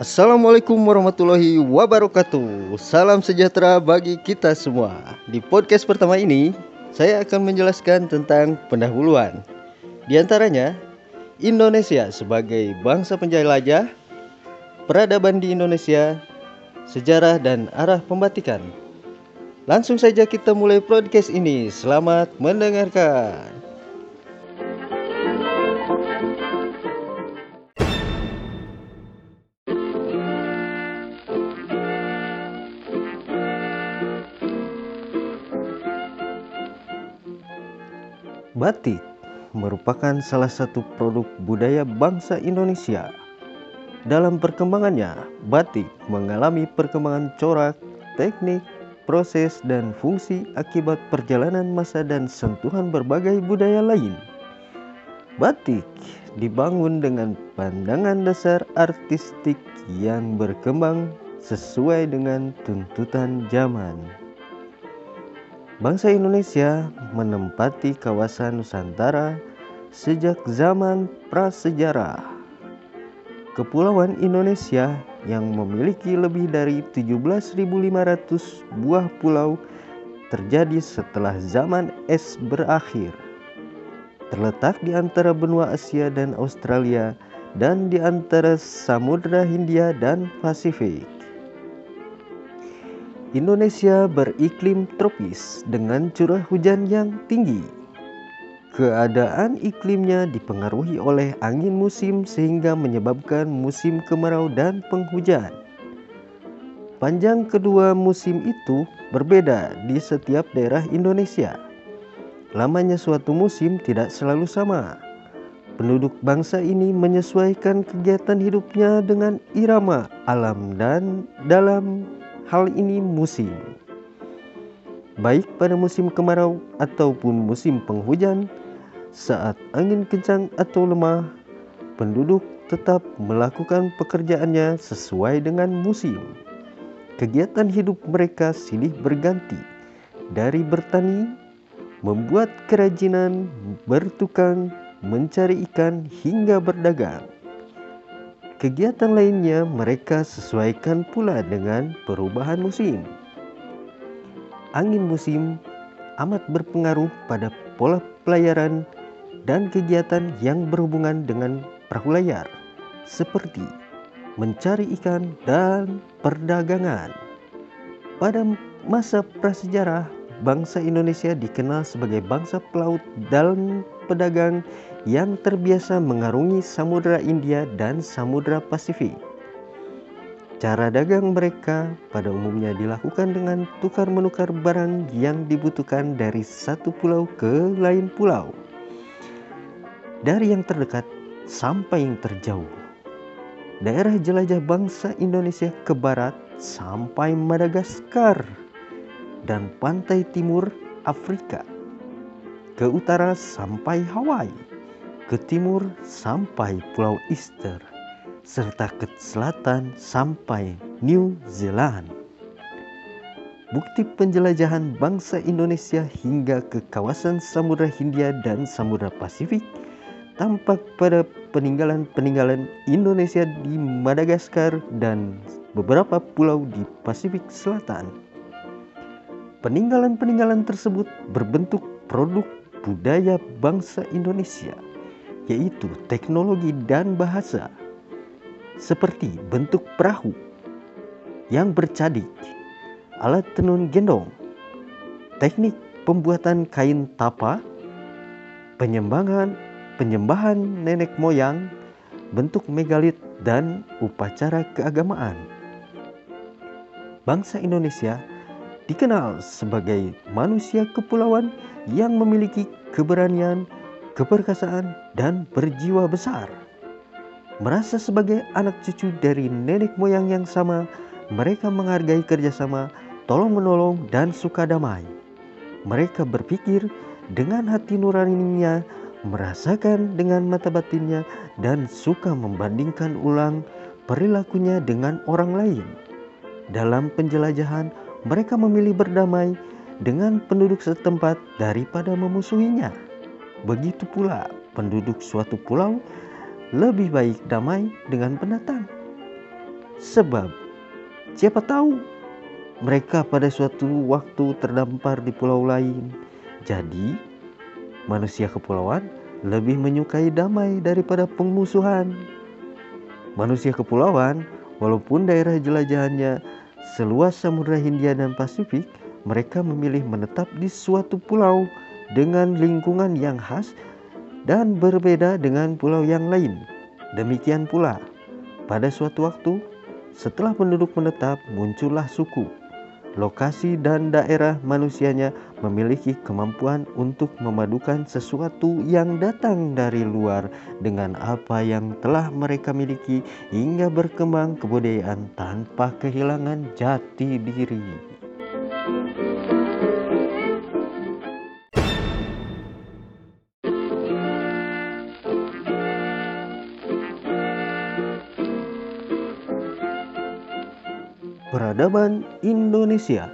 Assalamualaikum warahmatullahi wabarakatuh. Salam sejahtera bagi kita semua. Di podcast pertama ini, saya akan menjelaskan tentang pendahuluan. Di antaranya, Indonesia sebagai bangsa penjelajah, peradaban di Indonesia, sejarah dan arah pembatikan. Langsung saja kita mulai podcast ini. Selamat mendengarkan. Batik merupakan salah satu produk budaya bangsa Indonesia. Dalam perkembangannya, batik mengalami perkembangan corak, teknik, proses, dan fungsi akibat perjalanan masa dan sentuhan berbagai budaya lain. Batik dibangun dengan pandangan dasar artistik yang berkembang sesuai dengan tuntutan zaman. Bangsa Indonesia menempati kawasan Nusantara sejak zaman prasejarah. Kepulauan Indonesia yang memiliki lebih dari 17.500 buah pulau terjadi setelah zaman es berakhir. Terletak di antara benua Asia dan Australia dan di antara Samudra Hindia dan Pasifik. Indonesia beriklim tropis dengan curah hujan yang tinggi. Keadaan iklimnya dipengaruhi oleh angin musim sehingga menyebabkan musim kemarau dan penghujan. Panjang kedua musim itu berbeda di setiap daerah Indonesia. Lamanya suatu musim tidak selalu sama. Penduduk bangsa ini menyesuaikan kegiatan hidupnya dengan irama alam dan dalam hal ini musim. Baik pada musim kemarau ataupun musim penghujan, saat angin kencang atau lemah, penduduk tetap melakukan pekerjaannya sesuai dengan musim. Kegiatan hidup mereka silih berganti dari bertani, membuat kerajinan, bertukang, mencari ikan hingga berdagang. Kegiatan lainnya mereka sesuaikan pula dengan perubahan musim. Angin musim amat berpengaruh pada pola pelayaran dan kegiatan yang berhubungan dengan perahu layar, seperti mencari ikan dan perdagangan. Pada masa prasejarah, bangsa Indonesia dikenal sebagai bangsa pelaut dan pedagang yang terbiasa mengarungi Samudra India dan Samudra Pasifik. Cara dagang mereka pada umumnya dilakukan dengan tukar-menukar barang yang dibutuhkan dari satu pulau ke lain pulau. Dari yang terdekat sampai yang terjauh. Daerah jelajah bangsa Indonesia ke barat sampai Madagaskar dan pantai timur Afrika ke utara sampai Hawaii, ke timur sampai Pulau Easter, serta ke selatan sampai New Zealand. Bukti penjelajahan bangsa Indonesia hingga ke kawasan Samudra Hindia dan Samudra Pasifik tampak pada peninggalan-peninggalan Indonesia di Madagaskar dan beberapa pulau di Pasifik Selatan. Peninggalan-peninggalan tersebut berbentuk produk budaya bangsa Indonesia, yaitu teknologi dan bahasa, seperti bentuk perahu yang bercadik, alat tenun gendong, teknik pembuatan kain tapa, penyembahan penyembahan nenek moyang, bentuk megalit dan upacara keagamaan. Bangsa Indonesia dikenal sebagai manusia kepulauan yang memiliki keberanian, keperkasaan, dan berjiwa besar. Merasa sebagai anak cucu dari nenek moyang yang sama, mereka menghargai kerjasama, tolong-menolong, dan suka damai. Mereka berpikir dengan hati nuraninya, merasakan dengan mata batinnya, dan suka membandingkan ulang perilakunya dengan orang lain. Dalam penjelajahan, mereka memilih berdamai dengan penduduk setempat daripada memusuhinya. Begitu pula penduduk suatu pulau lebih baik damai dengan pendatang. Sebab siapa tahu mereka pada suatu waktu terdampar di pulau lain. Jadi, manusia kepulauan lebih menyukai damai daripada pengmusuhan. Manusia kepulauan, walaupun daerah jelajahannya seluas Samudra Hindia dan Pasifik, mereka memilih menetap di suatu pulau dengan lingkungan yang khas dan berbeda dengan pulau yang lain. Demikian pula, pada suatu waktu setelah penduduk menetap, muncullah suku lokasi dan daerah manusianya memiliki kemampuan untuk memadukan sesuatu yang datang dari luar dengan apa yang telah mereka miliki hingga berkembang kebudayaan tanpa kehilangan jati diri. Peradaban Indonesia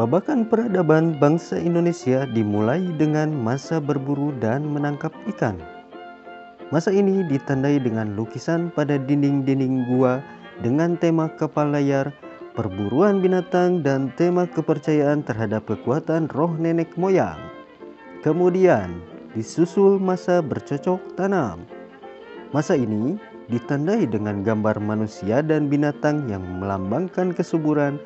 Babakan peradaban bangsa Indonesia dimulai dengan masa berburu dan menangkap ikan. Masa ini ditandai dengan lukisan pada dinding-dinding gua dengan tema kapal layar, perburuan binatang dan tema kepercayaan terhadap kekuatan roh nenek moyang. Kemudian disusul masa bercocok tanam. Masa ini ditandai dengan gambar manusia dan binatang yang melambangkan kesuburan,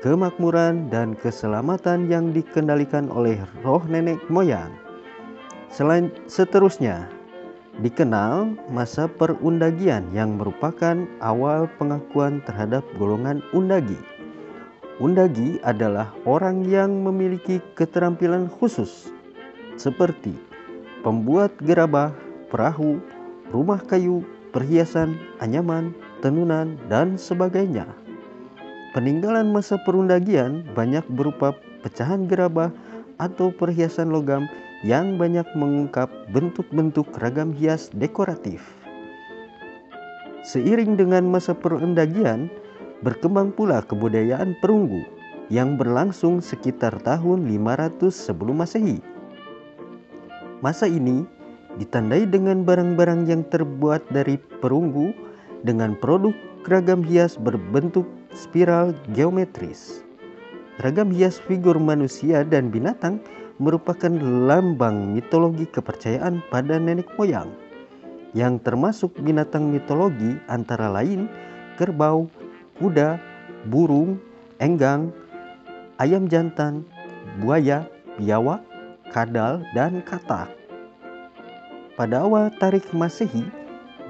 kemakmuran, dan keselamatan yang dikendalikan oleh roh nenek moyang. Selain seterusnya, dikenal masa perundagian yang merupakan awal pengakuan terhadap golongan undagi. Undagi adalah orang yang memiliki keterampilan khusus seperti pembuat gerabah, perahu, rumah kayu, perhiasan, anyaman, tenunan, dan sebagainya. Peninggalan masa perundagian banyak berupa pecahan gerabah atau perhiasan logam yang banyak mengungkap bentuk-bentuk ragam hias dekoratif. Seiring dengan masa perundagian, berkembang pula kebudayaan perunggu yang berlangsung sekitar tahun 500 sebelum Masehi. Masa ini ditandai dengan barang-barang yang terbuat dari perunggu dengan produk ragam hias berbentuk spiral geometris. Ragam hias figur manusia dan binatang merupakan lambang mitologi kepercayaan pada nenek moyang yang termasuk binatang mitologi antara lain kerbau, kuda, burung, enggang, ayam jantan, buaya, biawak, kadal, dan katak. Pada awal tarikh Masehi,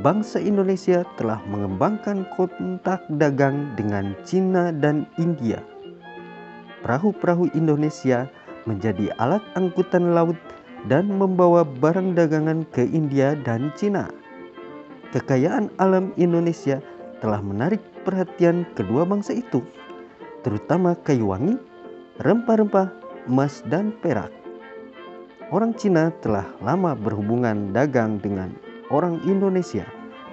bangsa Indonesia telah mengembangkan kontak dagang dengan Cina dan India. Perahu-perahu Indonesia menjadi alat angkutan laut dan membawa barang dagangan ke India dan Cina. Kekayaan alam Indonesia telah menarik perhatian kedua bangsa itu, terutama kayu wangi, rempah-rempah, emas, dan perak. Orang Cina telah lama berhubungan dagang dengan orang Indonesia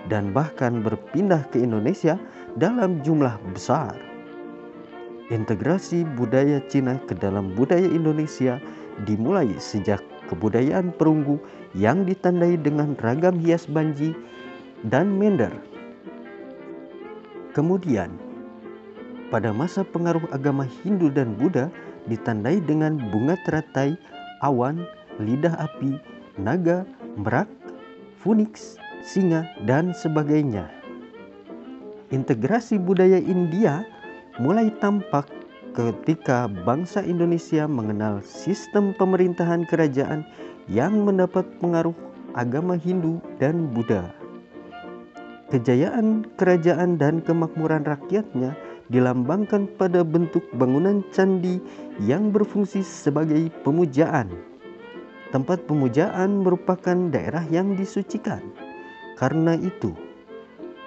dan bahkan berpindah ke Indonesia dalam jumlah besar. Integrasi budaya Cina ke dalam budaya Indonesia dimulai sejak kebudayaan perunggu yang ditandai dengan ragam hias banji dan mender. Kemudian, pada masa pengaruh agama Hindu dan Buddha ditandai dengan bunga teratai, awan, lidah api, naga, merak, phoenix, singa, dan sebagainya. Integrasi budaya India mulai tampak ketika bangsa Indonesia mengenal sistem pemerintahan kerajaan yang mendapat pengaruh agama Hindu dan Buddha. Kejayaan kerajaan dan kemakmuran rakyatnya dilambangkan pada bentuk bangunan candi yang berfungsi sebagai pemujaan Tempat pemujaan merupakan daerah yang disucikan. Karena itu,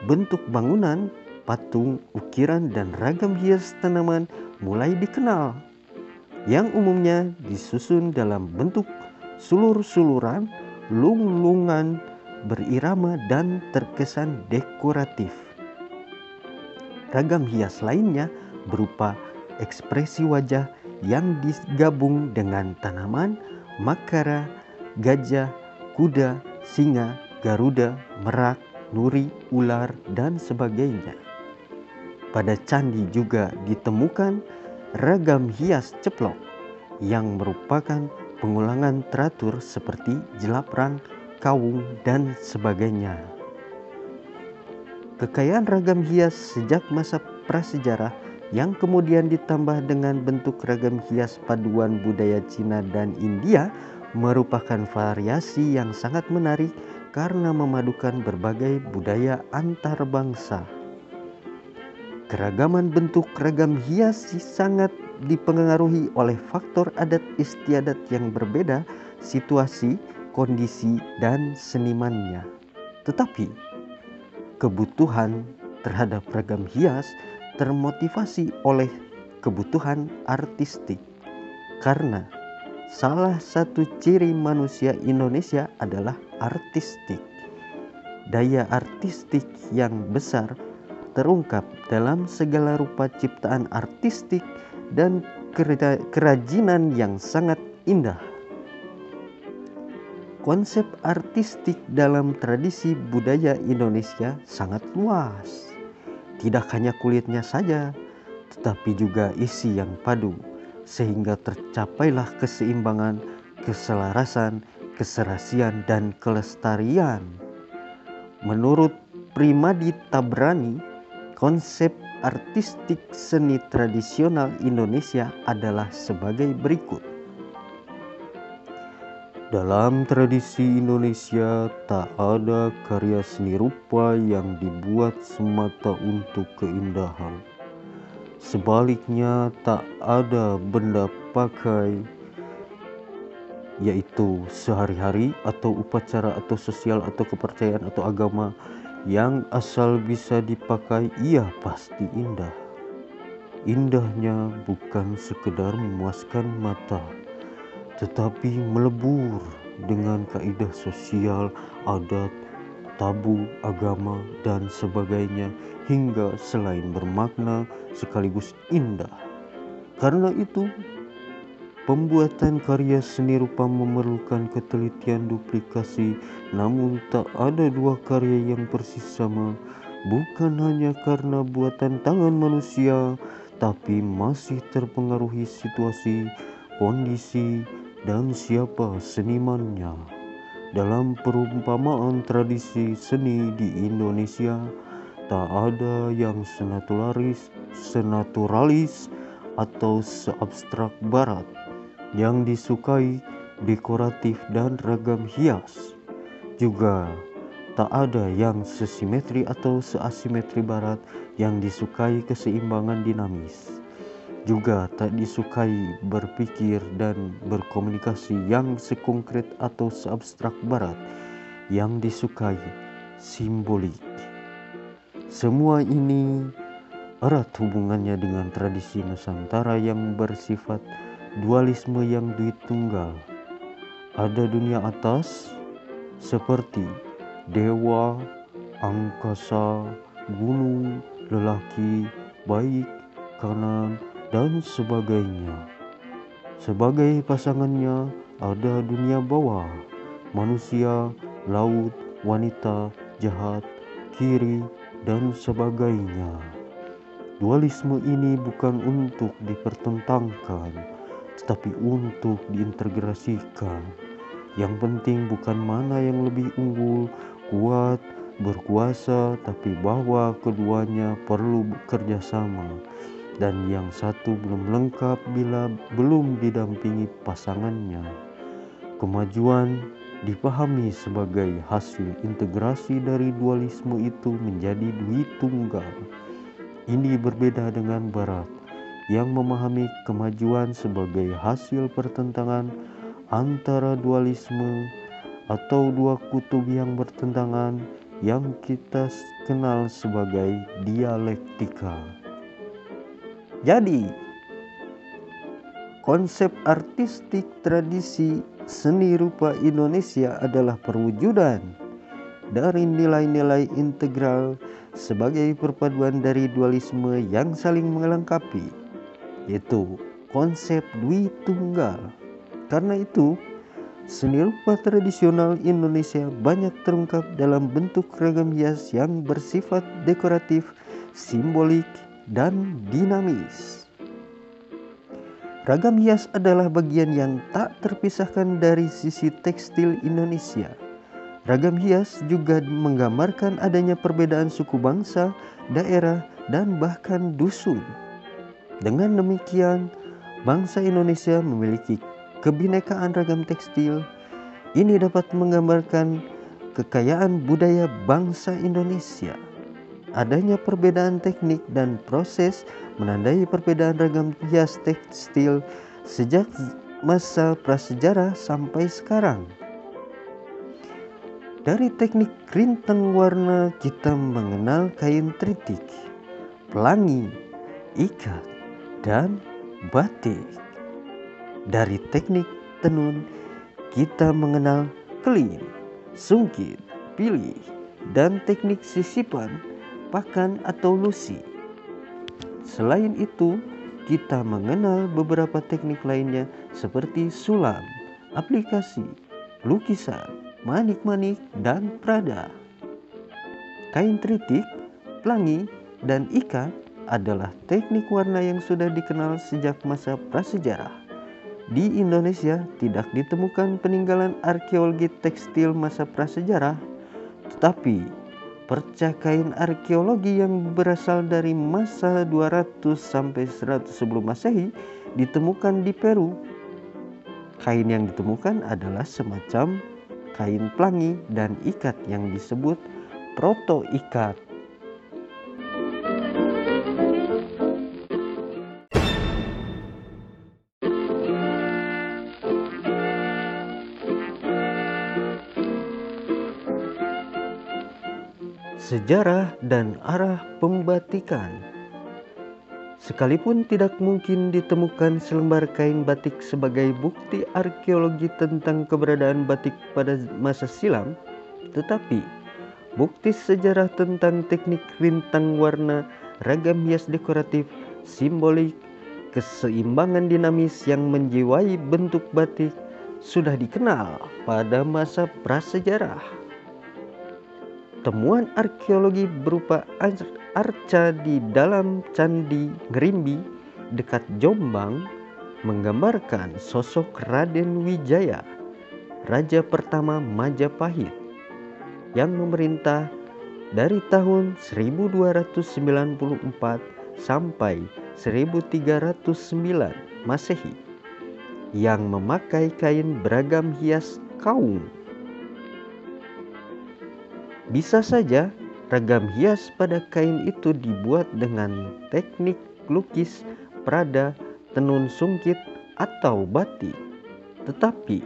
bentuk bangunan, patung, ukiran, dan ragam hias tanaman mulai dikenal, yang umumnya disusun dalam bentuk sulur-suluran, lung-lungan, berirama, dan terkesan dekoratif. Ragam hias lainnya berupa ekspresi wajah yang digabung dengan tanaman, makara, gajah, kuda, singa, garuda, merak, nuri, ular, dan sebagainya. pada candi juga ditemukan ragam hias ceplok yang merupakan pengulangan teratur seperti jelaprang, kawung, dan sebagainya. Kekayaan ragam hias sejak masa prasejarah yang kemudian ditambah dengan bentuk ragam hias paduan budaya Cina dan India merupakan variasi yang sangat menarik karena memadukan berbagai budaya antar bangsa. Keragaman bentuk ragam hias sangat dipengaruhi oleh faktor adat istiadat yang berbeda, situasi, kondisi, dan senimannya. Tetapi, kebutuhan terhadap ragam hias termotivasi oleh kebutuhan artistik karena salah satu ciri manusia Indonesia adalah artistik. Daya artistik yang besar terungkap dalam segala rupa ciptaan artistik dan kerajinan yang sangat indah. Konsep artistik dalam tradisi budaya Indonesia sangat luas. Tidak hanya kulitnya saja, tetapi juga isi yang padu, sehingga tercapailah keseimbangan, keselarasan, keserasian, dan kelestarian. Menurut Primadi Tabrani, konsep artistik seni tradisional Indonesia adalah sebagai berikut. Dalam tradisi Indonesia, tak ada karya seni rupa yang dibuat semata untuk keindahan. Sebaliknya, tak ada benda pakai, yaitu sehari-hari, atau upacara, atau sosial, atau kepercayaan, atau agama yang asal bisa dipakai ia pasti indah. Indahnya bukan sekedar memuaskan mata, tetapi melebur dengan kaidah sosial, adat, tabu, agama, dan sebagainya hingga selain bermakna sekaligus indah. Karena itu, Pembuatan karya seni rupa memerlukan ketelitian duplikasi, namun tak ada dua karya yang persis sama, bukan hanya karena buatan tangan manusia, tapi masih terpengaruhi situasi, kondisi, dan siapa senimannya. Dalam perumpamaan tradisi seni di Indonesia, tak ada yang senaturalis, senaturalis atau seabstrak barat yang disukai dekoratif dan ragam hias. Juga tak ada yang sesimetri atau seasimetri barat yang disukai keseimbangan dinamis. Juga tak disukai berpikir dan berkomunikasi yang sekonkret atau seabstrak barat yang disukai simbolik. Semua ini erat hubungannya dengan tradisi Nusantara yang bersifat dualisme yang duit tunggal. Ada dunia atas seperti dewa, angkasa, gunung, lelaki, baik, kanan, dan sebagainya. Sebagai pasangannya ada dunia bawah, manusia, laut, wanita, jahat, kiri, dan sebagainya. Dualisme ini bukan untuk dipertentangkan, tetapi untuk diintegrasikan. Yang penting bukan mana yang lebih unggul, kuat, berkuasa, tapi bahwa keduanya perlu bekerja sama. Dan yang satu belum lengkap bila belum didampingi pasangannya. Kemajuan dipahami sebagai hasil integrasi dari dualisme itu menjadi duit tunggal. Ini berbeda dengan barat yang memahami kemajuan sebagai hasil pertentangan antara dualisme atau dua kutub yang bertentangan yang kita kenal sebagai dialektika. Jadi, konsep artistik tradisi seni rupa Indonesia adalah perwujudan dari nilai-nilai integral sebagai perpaduan dari dualisme yang saling melengkapi yaitu konsep Dwi Tunggal. Karena itu, seni rupa tradisional Indonesia banyak terungkap dalam bentuk ragam hias yang bersifat dekoratif, simbolik, dan dinamis. Ragam hias adalah bagian yang tak terpisahkan dari sisi tekstil Indonesia. Ragam hias juga menggambarkan adanya perbedaan suku bangsa, daerah, dan bahkan dusun. Dengan demikian, bangsa Indonesia memiliki kebinekaan ragam tekstil. Ini dapat menggambarkan kekayaan budaya bangsa Indonesia. Adanya perbedaan teknik dan proses menandai perbedaan ragam hias tekstil sejak masa prasejarah sampai sekarang. Dari teknik rintang warna kita mengenal kain tritik, pelangi, ikat, dan batik. Dari teknik tenun kita mengenal kelin, sungkit, pilih, dan teknik sisipan pakan atau lusi. Selain itu, kita mengenal beberapa teknik lainnya seperti sulam, aplikasi, lukisan, manik-manik, dan prada. Kain tritik, pelangi, dan ikat adalah teknik warna yang sudah dikenal sejak masa prasejarah. Di Indonesia tidak ditemukan peninggalan arkeologi tekstil masa prasejarah, tetapi percakapan arkeologi yang berasal dari masa 200 sampai 100 sebelum Masehi ditemukan di Peru. Kain yang ditemukan adalah semacam kain pelangi dan ikat yang disebut proto ikat. Sejarah dan arah pembatikan Sekalipun tidak mungkin ditemukan selembar kain batik sebagai bukti arkeologi tentang keberadaan batik pada masa silam, tetapi bukti sejarah tentang teknik rintang warna, ragam hias dekoratif, simbolik, keseimbangan dinamis yang menjiwai bentuk batik sudah dikenal pada masa prasejarah. Temuan arkeologi berupa arca di dalam Candi Ngerimbi dekat Jombang menggambarkan sosok Raden Wijaya, raja pertama Majapahit yang memerintah dari tahun 1294 sampai 1309 Masehi yang memakai kain beragam hias kaum bisa saja ragam hias pada kain itu dibuat dengan teknik lukis, prada, tenun sungkit, atau batik. Tetapi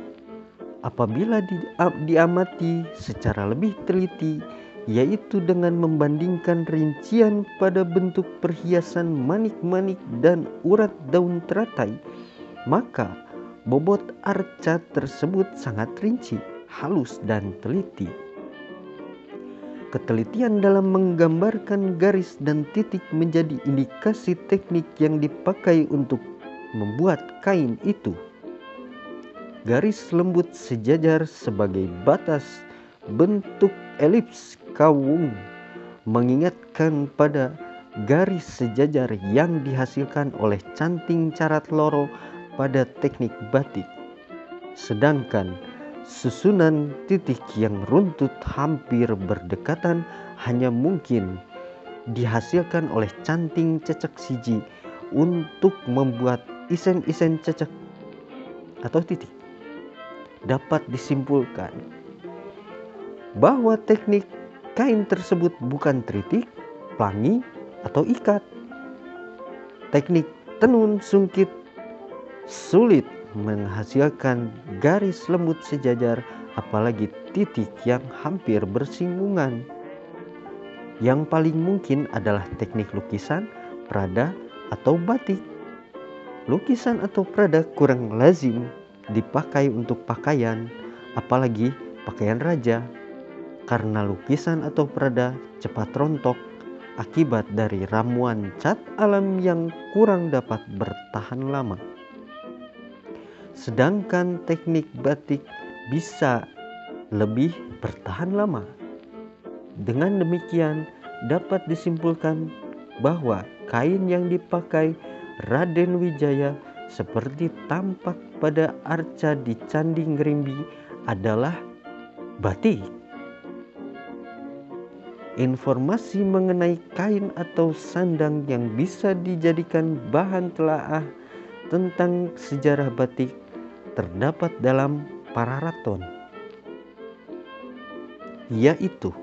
apabila di, diamati secara lebih teliti, yaitu dengan membandingkan rincian pada bentuk perhiasan manik-manik dan urat daun teratai, maka bobot arca tersebut sangat rinci, halus, dan teliti. Ketelitian dalam menggambarkan garis dan titik menjadi indikasi teknik yang dipakai untuk membuat kain itu. Garis lembut sejajar sebagai batas bentuk elips kawung mengingatkan pada garis sejajar yang dihasilkan oleh canting carat loro pada teknik batik. Sedangkan Susunan titik yang runtut hampir berdekatan hanya mungkin dihasilkan oleh canting cecek siji untuk membuat isen-isen cecek atau titik. Dapat disimpulkan bahwa teknik kain tersebut bukan tritik, pelangi, atau ikat. Teknik tenun sungkit sulit menghasilkan garis lembut sejajar apalagi titik yang hampir bersinggungan. Yang paling mungkin adalah teknik lukisan, prada, atau batik. Lukisan atau prada kurang lazim dipakai untuk pakaian, apalagi pakaian raja, karena lukisan atau prada cepat rontok akibat dari ramuan cat alam yang kurang dapat bertahan lama sedangkan teknik batik bisa lebih bertahan lama. Dengan demikian, dapat disimpulkan bahwa kain yang dipakai Raden Wijaya seperti tampak pada arca di Candi Ngerimbi adalah batik. Informasi mengenai kain atau sandang yang bisa dijadikan bahan telaah tentang sejarah batik terdapat dalam Pararaton, yaitu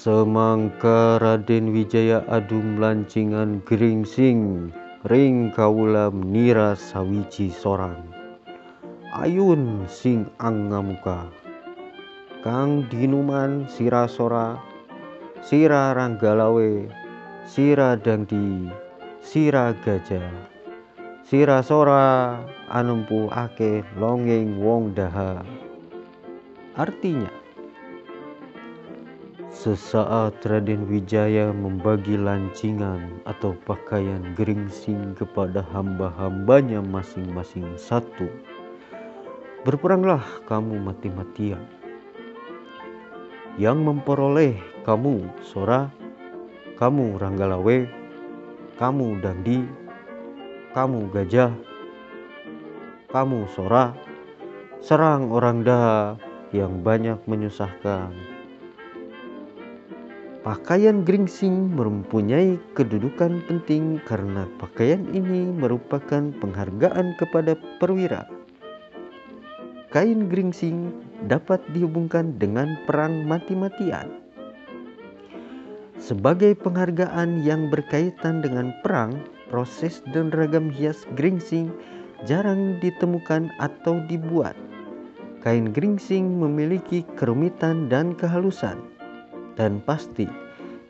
Semangka Raden Wijaya Adum Lancingan Gringsing Ring Kaulam Nira Sawiji Sorang Ayun Sing Angamuka Kang Dinuman Sira Sora Sira Ranggalawe Sira Dangdi Sira Gajah Sira Sora Anempu Ake Longeng Wong Daha Artinya Sesaat Raden Wijaya membagi lancingan atau pakaian geringsing kepada hamba-hambanya masing-masing satu. Berperanglah kamu mati-matian. Yang memperoleh kamu Sora, kamu Ranggalawe, kamu Dandi, kamu Gajah, kamu Sora, serang orang dah yang banyak menyusahkan Pakaian geringsing mempunyai kedudukan penting karena pakaian ini merupakan penghargaan kepada perwira. Kain geringsing dapat dihubungkan dengan perang mati-matian. Sebagai penghargaan yang berkaitan dengan perang, proses dan ragam hias geringsing jarang ditemukan atau dibuat. Kain geringsing memiliki kerumitan dan kehalusan dan pasti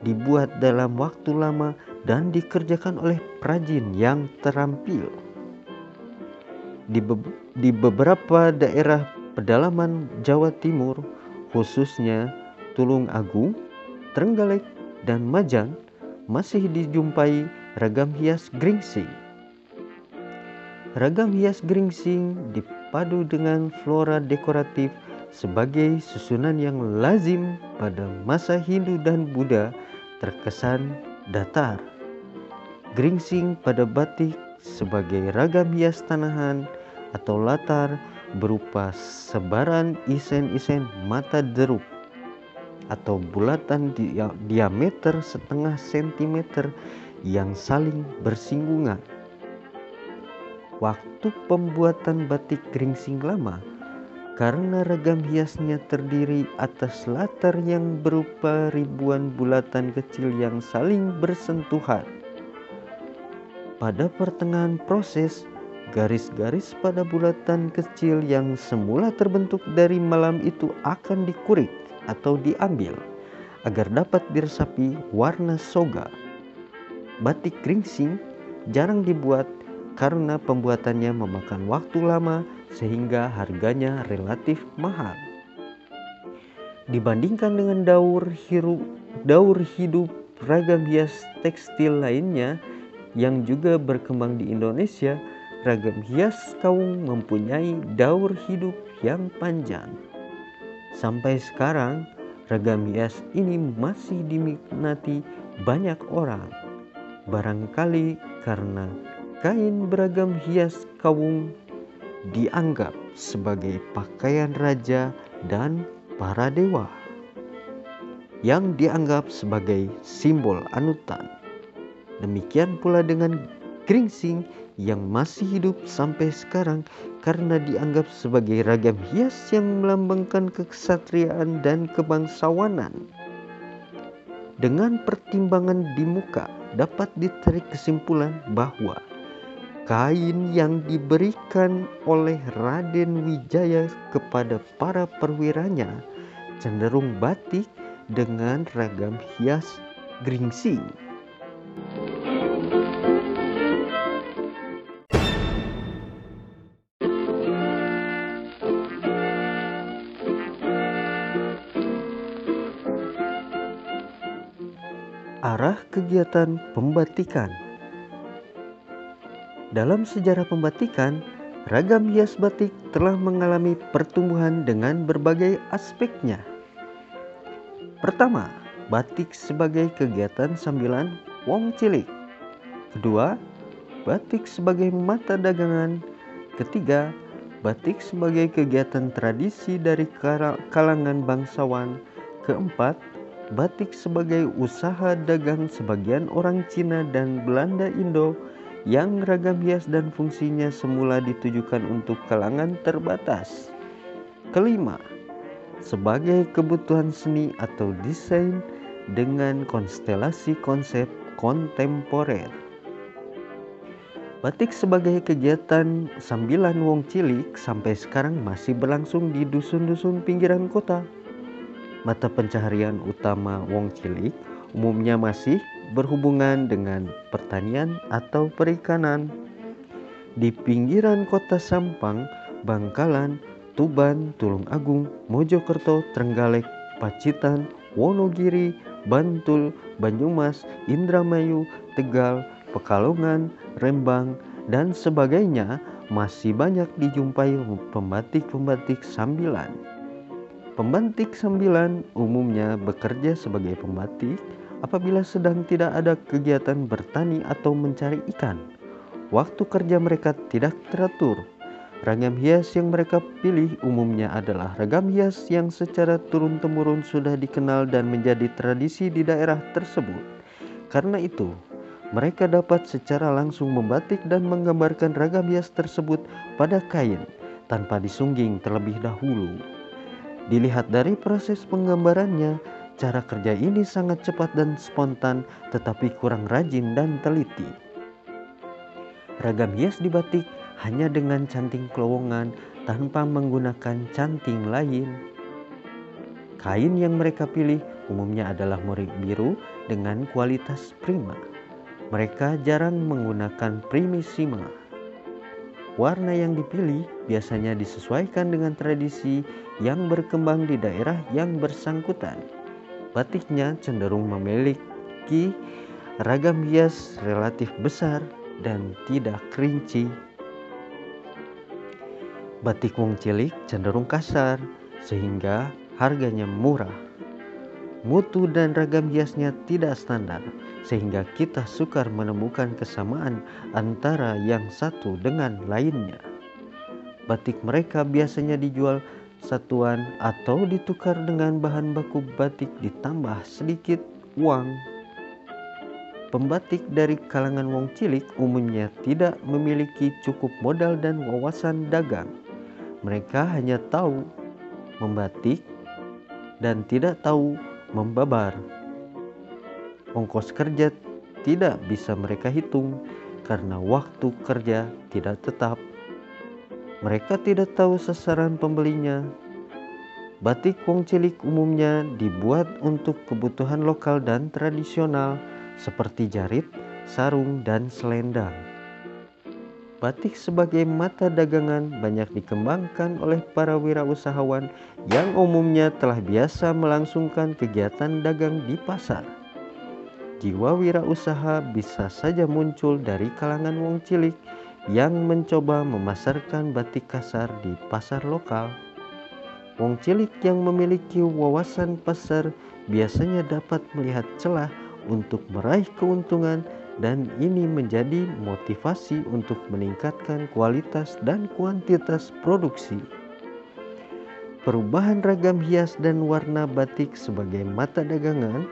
dibuat dalam waktu lama dan dikerjakan oleh perajin yang terampil. Di, be di beberapa daerah pedalaman Jawa Timur, khususnya Tulung Agung, Trenggalek, dan Majan, masih dijumpai ragam hias gringsing. Ragam hias gringsing dipadu dengan flora dekoratif sebagai susunan yang lazim pada masa Hindu dan Buddha terkesan datar. Gringsing pada batik sebagai ragam hias tanahan atau latar berupa sebaran isen-isen mata deruk atau bulatan di diameter setengah sentimeter yang saling bersinggungan. Waktu pembuatan batik gringsing lama karena ragam hiasnya terdiri atas latar yang berupa ribuan bulatan kecil yang saling bersentuhan. Pada pertengahan proses, garis-garis pada bulatan kecil yang semula terbentuk dari malam itu akan dikurik atau diambil agar dapat diresapi warna soga. Batik gringsing jarang dibuat karena pembuatannya memakan waktu lama sehingga harganya relatif mahal. Dibandingkan dengan daur hidup, daur hidup ragam hias tekstil lainnya yang juga berkembang di Indonesia, ragam hias kaum mempunyai daur hidup yang panjang. Sampai sekarang, ragam hias ini masih diminati banyak orang. Barangkali karena kain beragam hias kaum dianggap sebagai pakaian raja dan para dewa yang dianggap sebagai simbol anutan. Demikian pula dengan geringsing yang masih hidup sampai sekarang karena dianggap sebagai ragam hias yang melambangkan kesatriaan dan kebangsawanan. Dengan pertimbangan di muka dapat ditarik kesimpulan bahwa kain yang diberikan oleh Raden Wijaya kepada para perwiranya cenderung batik dengan ragam hias gringsing. Kegiatan pembatikan dalam sejarah pembatikan, ragam hias batik telah mengalami pertumbuhan dengan berbagai aspeknya. Pertama, batik sebagai kegiatan sambilan wong cilik. Kedua, batik sebagai mata dagangan. Ketiga, batik sebagai kegiatan tradisi dari kalangan bangsawan. Keempat, batik sebagai usaha dagang sebagian orang Cina dan Belanda Indo yang ragam hias dan fungsinya semula ditujukan untuk kalangan terbatas. Kelima, sebagai kebutuhan seni atau desain dengan konstelasi konsep kontemporer. Batik sebagai kegiatan sambilan wong cilik sampai sekarang masih berlangsung di dusun-dusun pinggiran kota mata pencaharian utama wong cilik umumnya masih berhubungan dengan pertanian atau perikanan. Di pinggiran kota Sampang, Bangkalan, Tuban, Tulung Agung, Mojokerto, Trenggalek, Pacitan, Wonogiri, Bantul, Banyumas, Indramayu, Tegal, Pekalongan, Rembang, dan sebagainya masih banyak dijumpai pembatik-pembatik sambilan. Pembatik sambilan umumnya bekerja sebagai pembatik apabila sedang tidak ada kegiatan bertani atau mencari ikan. Waktu kerja mereka tidak teratur. Ragam hias yang mereka pilih umumnya adalah ragam hias yang secara turun-temurun sudah dikenal dan menjadi tradisi di daerah tersebut. Karena itu, mereka dapat secara langsung membatik dan menggambarkan ragam hias tersebut pada kain tanpa disungging terlebih dahulu. Dilihat dari proses penggambarannya, cara kerja ini sangat cepat dan spontan tetapi kurang rajin dan teliti. Ragam hias di batik hanya dengan canting kelowongan tanpa menggunakan canting lain. Kain yang mereka pilih umumnya adalah morik biru dengan kualitas prima. Mereka jarang menggunakan primissima. Warna yang dipilih biasanya disesuaikan dengan tradisi yang berkembang di daerah yang bersangkutan. Batiknya cenderung memiliki ragam hias relatif besar dan tidak kerinci. Batik wong cilik cenderung kasar sehingga harganya murah. Mutu dan ragam hiasnya tidak standar sehingga kita sukar menemukan kesamaan antara yang satu dengan lainnya. Batik mereka biasanya dijual satuan atau ditukar dengan bahan baku batik ditambah sedikit uang. Pembatik dari kalangan wong cilik umumnya tidak memiliki cukup modal dan wawasan dagang. Mereka hanya tahu membatik dan tidak tahu membabar. Ongkos kerja tidak bisa mereka hitung karena waktu kerja tidak tetap. Mereka tidak tahu sasaran pembelinya. Batik wong cilik umumnya dibuat untuk kebutuhan lokal dan tradisional seperti jarit, sarung, dan selendang. Batik sebagai mata dagangan banyak dikembangkan oleh para wirausahawan yang umumnya telah biasa melangsungkan kegiatan dagang di pasar. Jiwa wirausaha bisa saja muncul dari kalangan wong cilik yang mencoba memasarkan batik kasar di pasar lokal. Wong cilik yang memiliki wawasan pasar biasanya dapat melihat celah untuk meraih keuntungan dan ini menjadi motivasi untuk meningkatkan kualitas dan kuantitas produksi. Perubahan ragam hias dan warna batik sebagai mata dagangan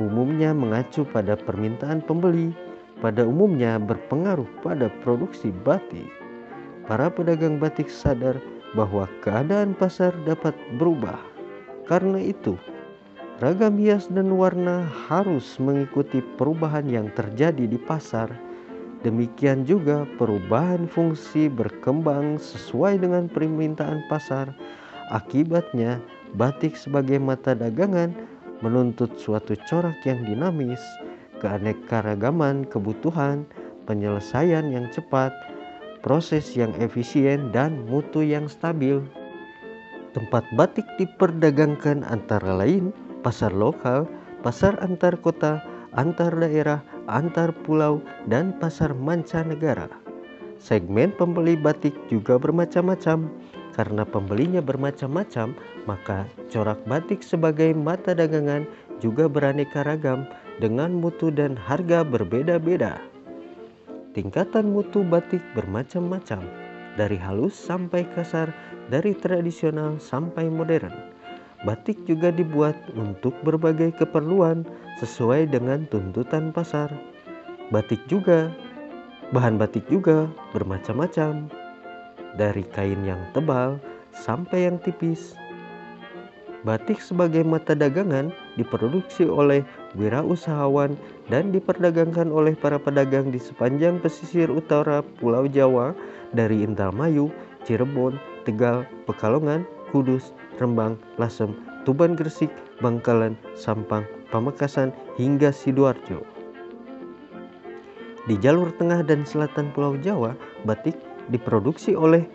umumnya mengacu pada permintaan pembeli, pada umumnya berpengaruh pada produksi batik. Para pedagang batik sadar bahwa keadaan pasar dapat berubah. Karena itu, ragam hias dan warna harus mengikuti perubahan yang terjadi di pasar. Demikian juga perubahan fungsi berkembang sesuai dengan permintaan pasar. Akibatnya, batik sebagai mata dagangan menuntut suatu corak yang dinamis, keanekaragaman kebutuhan, penyelesaian yang cepat, proses yang efisien, dan mutu yang stabil. Tempat batik diperdagangkan antara lain pasar lokal, pasar antar kota, antar daerah, antar pulau, dan pasar mancanegara. Segmen pembeli batik juga bermacam-macam, karena pembelinya bermacam-macam, maka corak batik sebagai mata dagangan juga beraneka ragam dengan mutu dan harga berbeda-beda. Tingkatan mutu batik bermacam-macam, dari halus sampai kasar, dari tradisional sampai modern. Batik juga dibuat untuk berbagai keperluan sesuai dengan tuntutan pasar. Batik juga, bahan batik juga bermacam-macam, dari kain yang tebal sampai yang tipis. Batik sebagai mata dagangan diproduksi oleh wirausahawan dan diperdagangkan oleh para pedagang di sepanjang pesisir utara Pulau Jawa dari Indramayu, Cirebon, Tegal, Pekalongan, Kudus, Rembang, Lasem, Tuban Gresik, Bangkalan, Sampang, Pamekasan hingga Sidoarjo. Di jalur tengah dan selatan Pulau Jawa, batik diproduksi oleh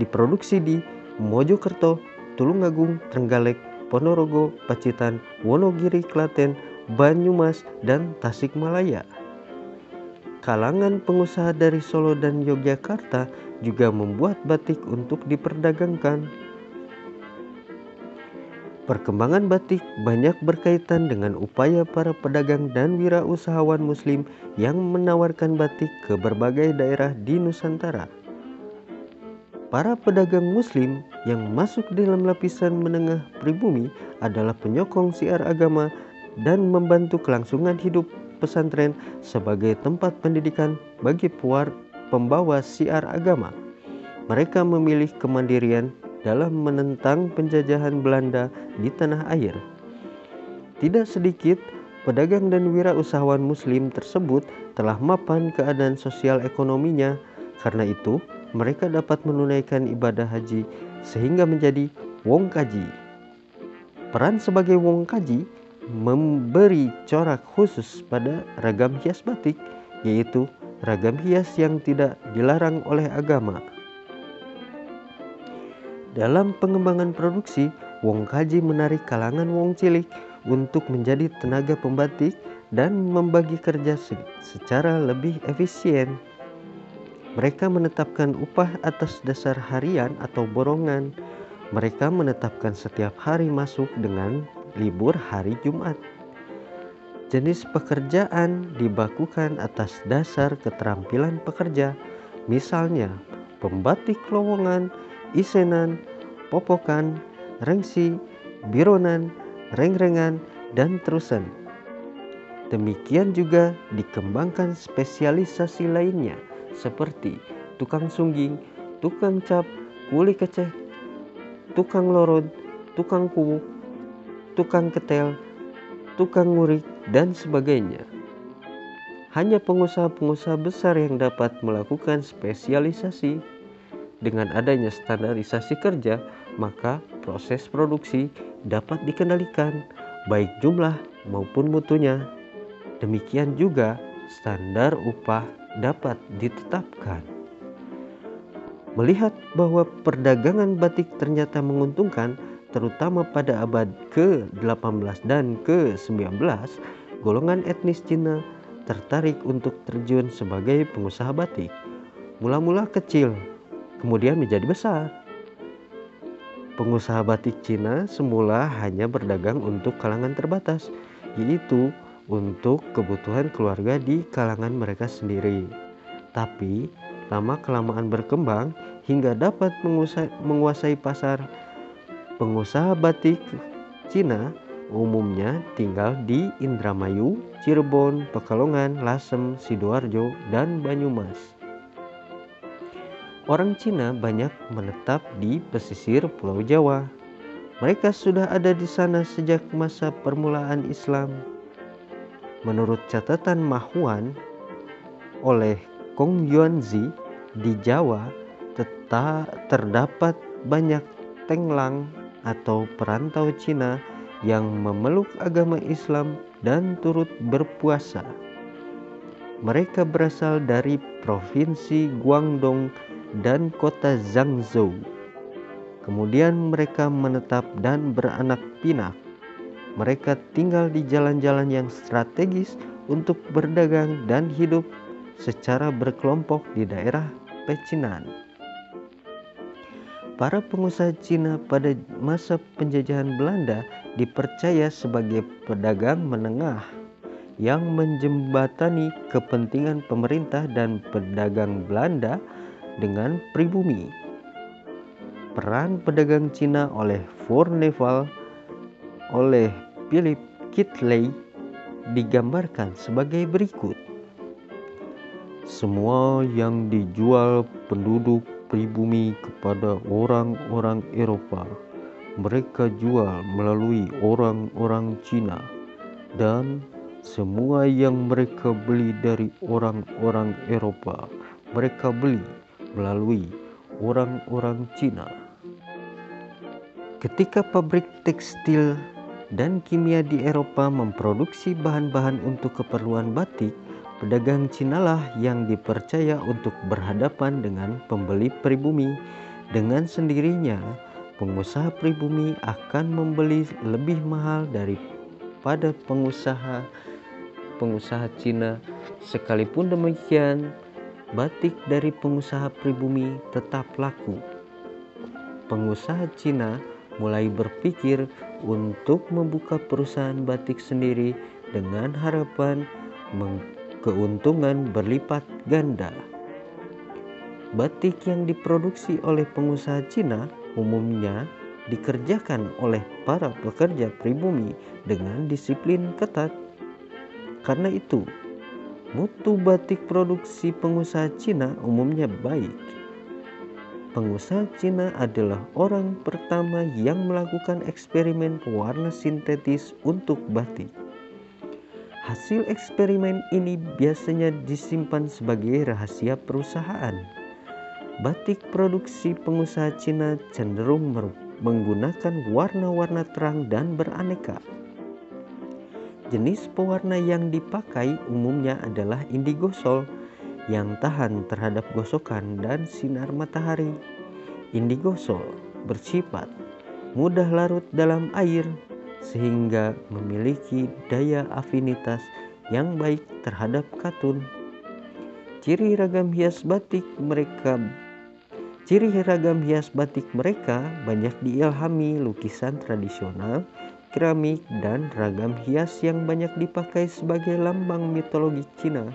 diproduksi di Mojokerto, Tulungagung, Trenggalek, Ponorogo, Pacitan, Wonogiri, Klaten, Banyumas, dan Tasikmalaya. Kalangan pengusaha dari Solo dan Yogyakarta juga membuat batik untuk diperdagangkan. Perkembangan batik banyak berkaitan dengan upaya para pedagang dan wirausahawan muslim yang menawarkan batik ke berbagai daerah di Nusantara. Para pedagang muslim yang masuk dalam lapisan menengah pribumi adalah penyokong siar agama dan membantu kelangsungan hidup pesantren sebagai tempat pendidikan bagi puar pembawa siar agama. Mereka memilih kemandirian dalam menentang penjajahan Belanda di tanah air. Tidak sedikit pedagang dan wirausahawan muslim tersebut telah mapan keadaan sosial ekonominya. Karena itu, mereka dapat menunaikan ibadah haji sehingga menjadi wong kaji. Peran sebagai wong kaji memberi corak khusus pada ragam hias batik, yaitu ragam hias yang tidak dilarang oleh agama. Dalam pengembangan produksi, wong kaji menarik kalangan wong cilik untuk menjadi tenaga pembatik dan membagi kerja secara lebih efisien. Mereka menetapkan upah atas dasar harian atau borongan. Mereka menetapkan setiap hari masuk dengan libur hari Jumat. Jenis pekerjaan dibakukan atas dasar keterampilan pekerja, misalnya pembatik lowongan, isenan, popokan, rengsi, bironan, rengrengan, dan terusan. Demikian juga dikembangkan spesialisasi lainnya seperti tukang sungging, tukang cap, kuli keceh, tukang lorod, tukang kuwuk, tukang ketel, tukang ngurik, dan sebagainya. Hanya pengusaha-pengusaha besar yang dapat melakukan spesialisasi. Dengan adanya standarisasi kerja, maka proses produksi dapat dikendalikan, baik jumlah maupun mutunya. Demikian juga standar upah dapat ditetapkan. Melihat bahwa perdagangan batik ternyata menguntungkan, terutama pada abad ke-18 dan ke-19, golongan etnis Cina tertarik untuk terjun sebagai pengusaha batik. Mula-mula kecil, kemudian menjadi besar. Pengusaha batik Cina semula hanya berdagang untuk kalangan terbatas, yaitu untuk kebutuhan keluarga di kalangan mereka sendiri. Tapi lama-kelamaan berkembang hingga dapat menguasai pasar. Pengusaha batik Cina umumnya tinggal di Indramayu, Cirebon, Pekalongan, Lasem, Sidoarjo, dan Banyumas. Orang Cina banyak menetap di pesisir Pulau Jawa. Mereka sudah ada di sana sejak masa permulaan Islam. Menurut catatan Mahuan oleh Kong Yuanzi di Jawa tetap terdapat banyak tenglang atau perantau Cina yang memeluk agama Islam dan turut berpuasa. Mereka berasal dari provinsi Guangdong dan kota Zhangzhou. Kemudian mereka menetap dan beranak pinak mereka tinggal di jalan-jalan yang strategis untuk berdagang dan hidup secara berkelompok di daerah pecinan. para pengusaha Cina pada masa penjajahan Belanda dipercaya sebagai pedagang menengah yang menjembatani kepentingan pemerintah dan pedagang Belanda dengan pribumi. Peran pedagang Cina oleh Fourneval oleh Philip Kitley digambarkan sebagai berikut. Semua yang dijual penduduk pribumi kepada orang-orang Eropa. Mereka jual melalui orang-orang Cina dan semua yang mereka beli dari orang-orang Eropa mereka beli melalui orang-orang Cina. Ketika pabrik tekstil dan kimia di Eropa memproduksi bahan-bahan untuk keperluan batik, Pedagang Cina lah yang dipercaya untuk berhadapan dengan pembeli pribumi. Dengan sendirinya, pengusaha pribumi akan membeli lebih mahal daripada pengusaha pengusaha Cina. Sekalipun demikian, batik dari pengusaha pribumi tetap laku. Pengusaha Cina mulai berpikir untuk membuka perusahaan batik sendiri dengan harapan keuntungan berlipat ganda. Batik yang diproduksi oleh pengusaha Cina umumnya dikerjakan oleh para pekerja pribumi dengan disiplin ketat. Karena itu, mutu batik produksi pengusaha Cina umumnya baik. Pengusaha Cina adalah orang pertama yang melakukan eksperimen pewarna sintetis untuk batik. Hasil eksperimen ini biasanya disimpan sebagai rahasia perusahaan. Batik produksi pengusaha Cina cenderung menggunakan warna-warna terang dan beraneka. Jenis pewarna yang dipakai umumnya adalah indigo sol yang tahan terhadap gosokan dan sinar matahari. Indigo sol bersifat mudah larut dalam air sehingga memiliki daya afinitas yang baik terhadap katun. Ciri ragam hias batik mereka Ciri ragam hias batik mereka banyak diilhami lukisan tradisional, keramik, dan ragam hias yang banyak dipakai sebagai lambang mitologi Cina.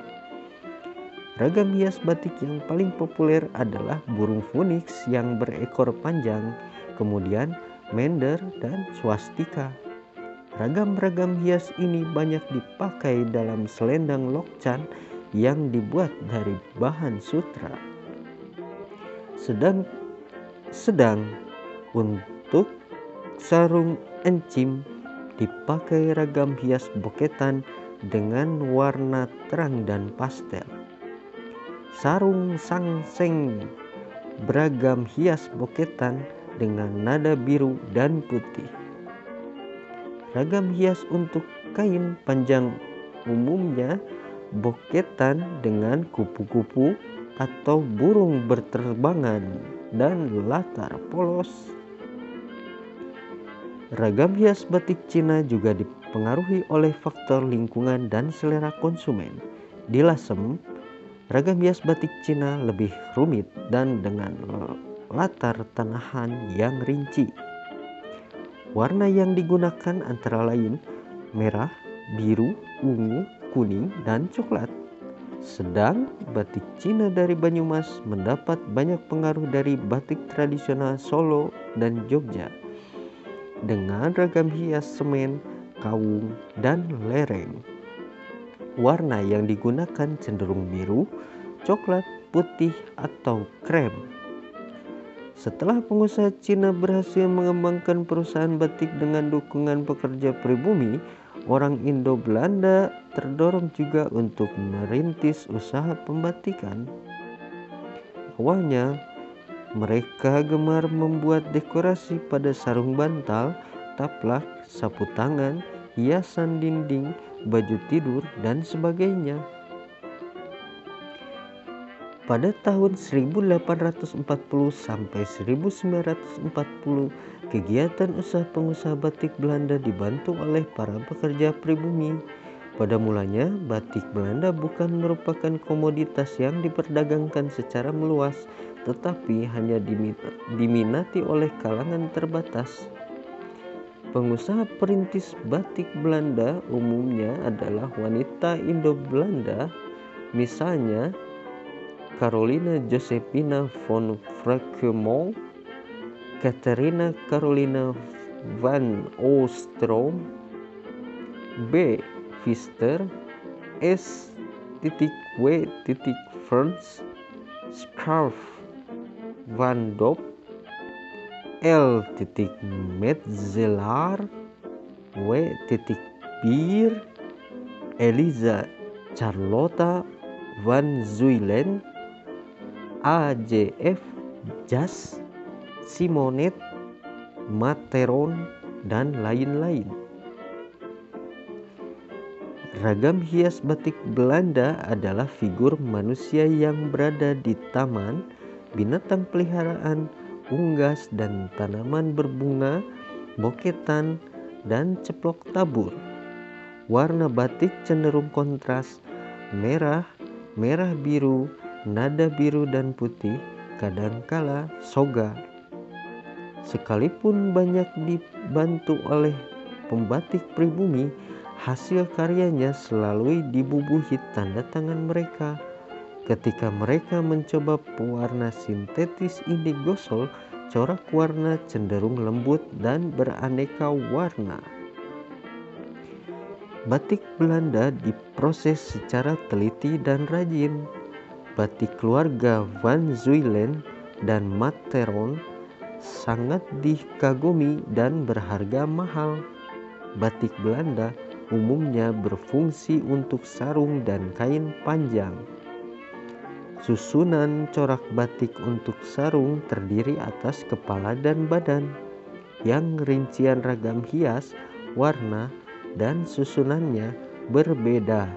Ragam hias batik yang paling populer adalah burung phoenix yang berekor panjang, kemudian mender dan swastika. Ragam-ragam hias ini banyak dipakai dalam selendang lokcan yang dibuat dari bahan sutra. Sedang sedang untuk sarung encim dipakai ragam hias boketan dengan warna terang dan pastel. Sarung sangseng beragam hias boketan dengan nada biru dan putih. Ragam hias untuk kain panjang umumnya boketan dengan kupu-kupu atau burung berterbangan dan latar polos. Ragam hias batik Cina juga dipengaruhi oleh faktor lingkungan dan selera konsumen. Di Lasem, ragam hias batik Cina lebih rumit dan dengan latar tanahan yang rinci. Warna yang digunakan antara lain merah, biru, ungu, kuning, dan coklat. Sedang batik Cina dari Banyumas mendapat banyak pengaruh dari batik tradisional Solo dan Jogja dengan ragam hias semen, kawung, dan lereng. Warna yang digunakan cenderung biru, coklat, putih, atau krem. Setelah pengusaha Cina berhasil mengembangkan perusahaan batik dengan dukungan pekerja pribumi, orang Indo-Belanda terdorong juga untuk merintis usaha pembatikan. Awalnya, mereka gemar membuat dekorasi pada sarung bantal, taplak, sapu tangan, hiasan dinding, baju tidur, dan sebagainya. Pada tahun 1840 sampai 1940, kegiatan usaha pengusaha batik Belanda dibantu oleh para pekerja pribumi. Pada mulanya, batik Belanda bukan merupakan komoditas yang diperdagangkan secara meluas, tetapi hanya diminati oleh kalangan terbatas. Pengusaha perintis batik Belanda umumnya adalah wanita Indo-Belanda, misalnya Carolina Josephina von Frankemont, Katerina Carolina van Oostrom, B. Pfister, S. W. Ferns, Scarf Van Dop L titik Metzelar W titik Bir Eliza Charlotta Van Zuylen AJF Jas Simonet Materon dan lain-lain. Ragam hias batik Belanda adalah figur manusia yang berada di taman, binatang peliharaan, unggas dan tanaman berbunga, boketan, dan ceplok tabur. Warna batik cenderung kontras, merah, merah biru, nada biru dan putih, kadangkala soga. Sekalipun banyak dibantu oleh pembatik pribumi, hasil karyanya selalu dibubuhi tanda tangan mereka Ketika mereka mencoba pewarna sintetis indigosol, corak warna cenderung lembut dan beraneka warna. Batik Belanda diproses secara teliti dan rajin. Batik keluarga Van Zuylen dan Materon sangat dikagumi dan berharga mahal. Batik Belanda umumnya berfungsi untuk sarung dan kain panjang. Susunan corak batik untuk sarung terdiri atas kepala dan badan, yang rincian ragam hias, warna, dan susunannya berbeda.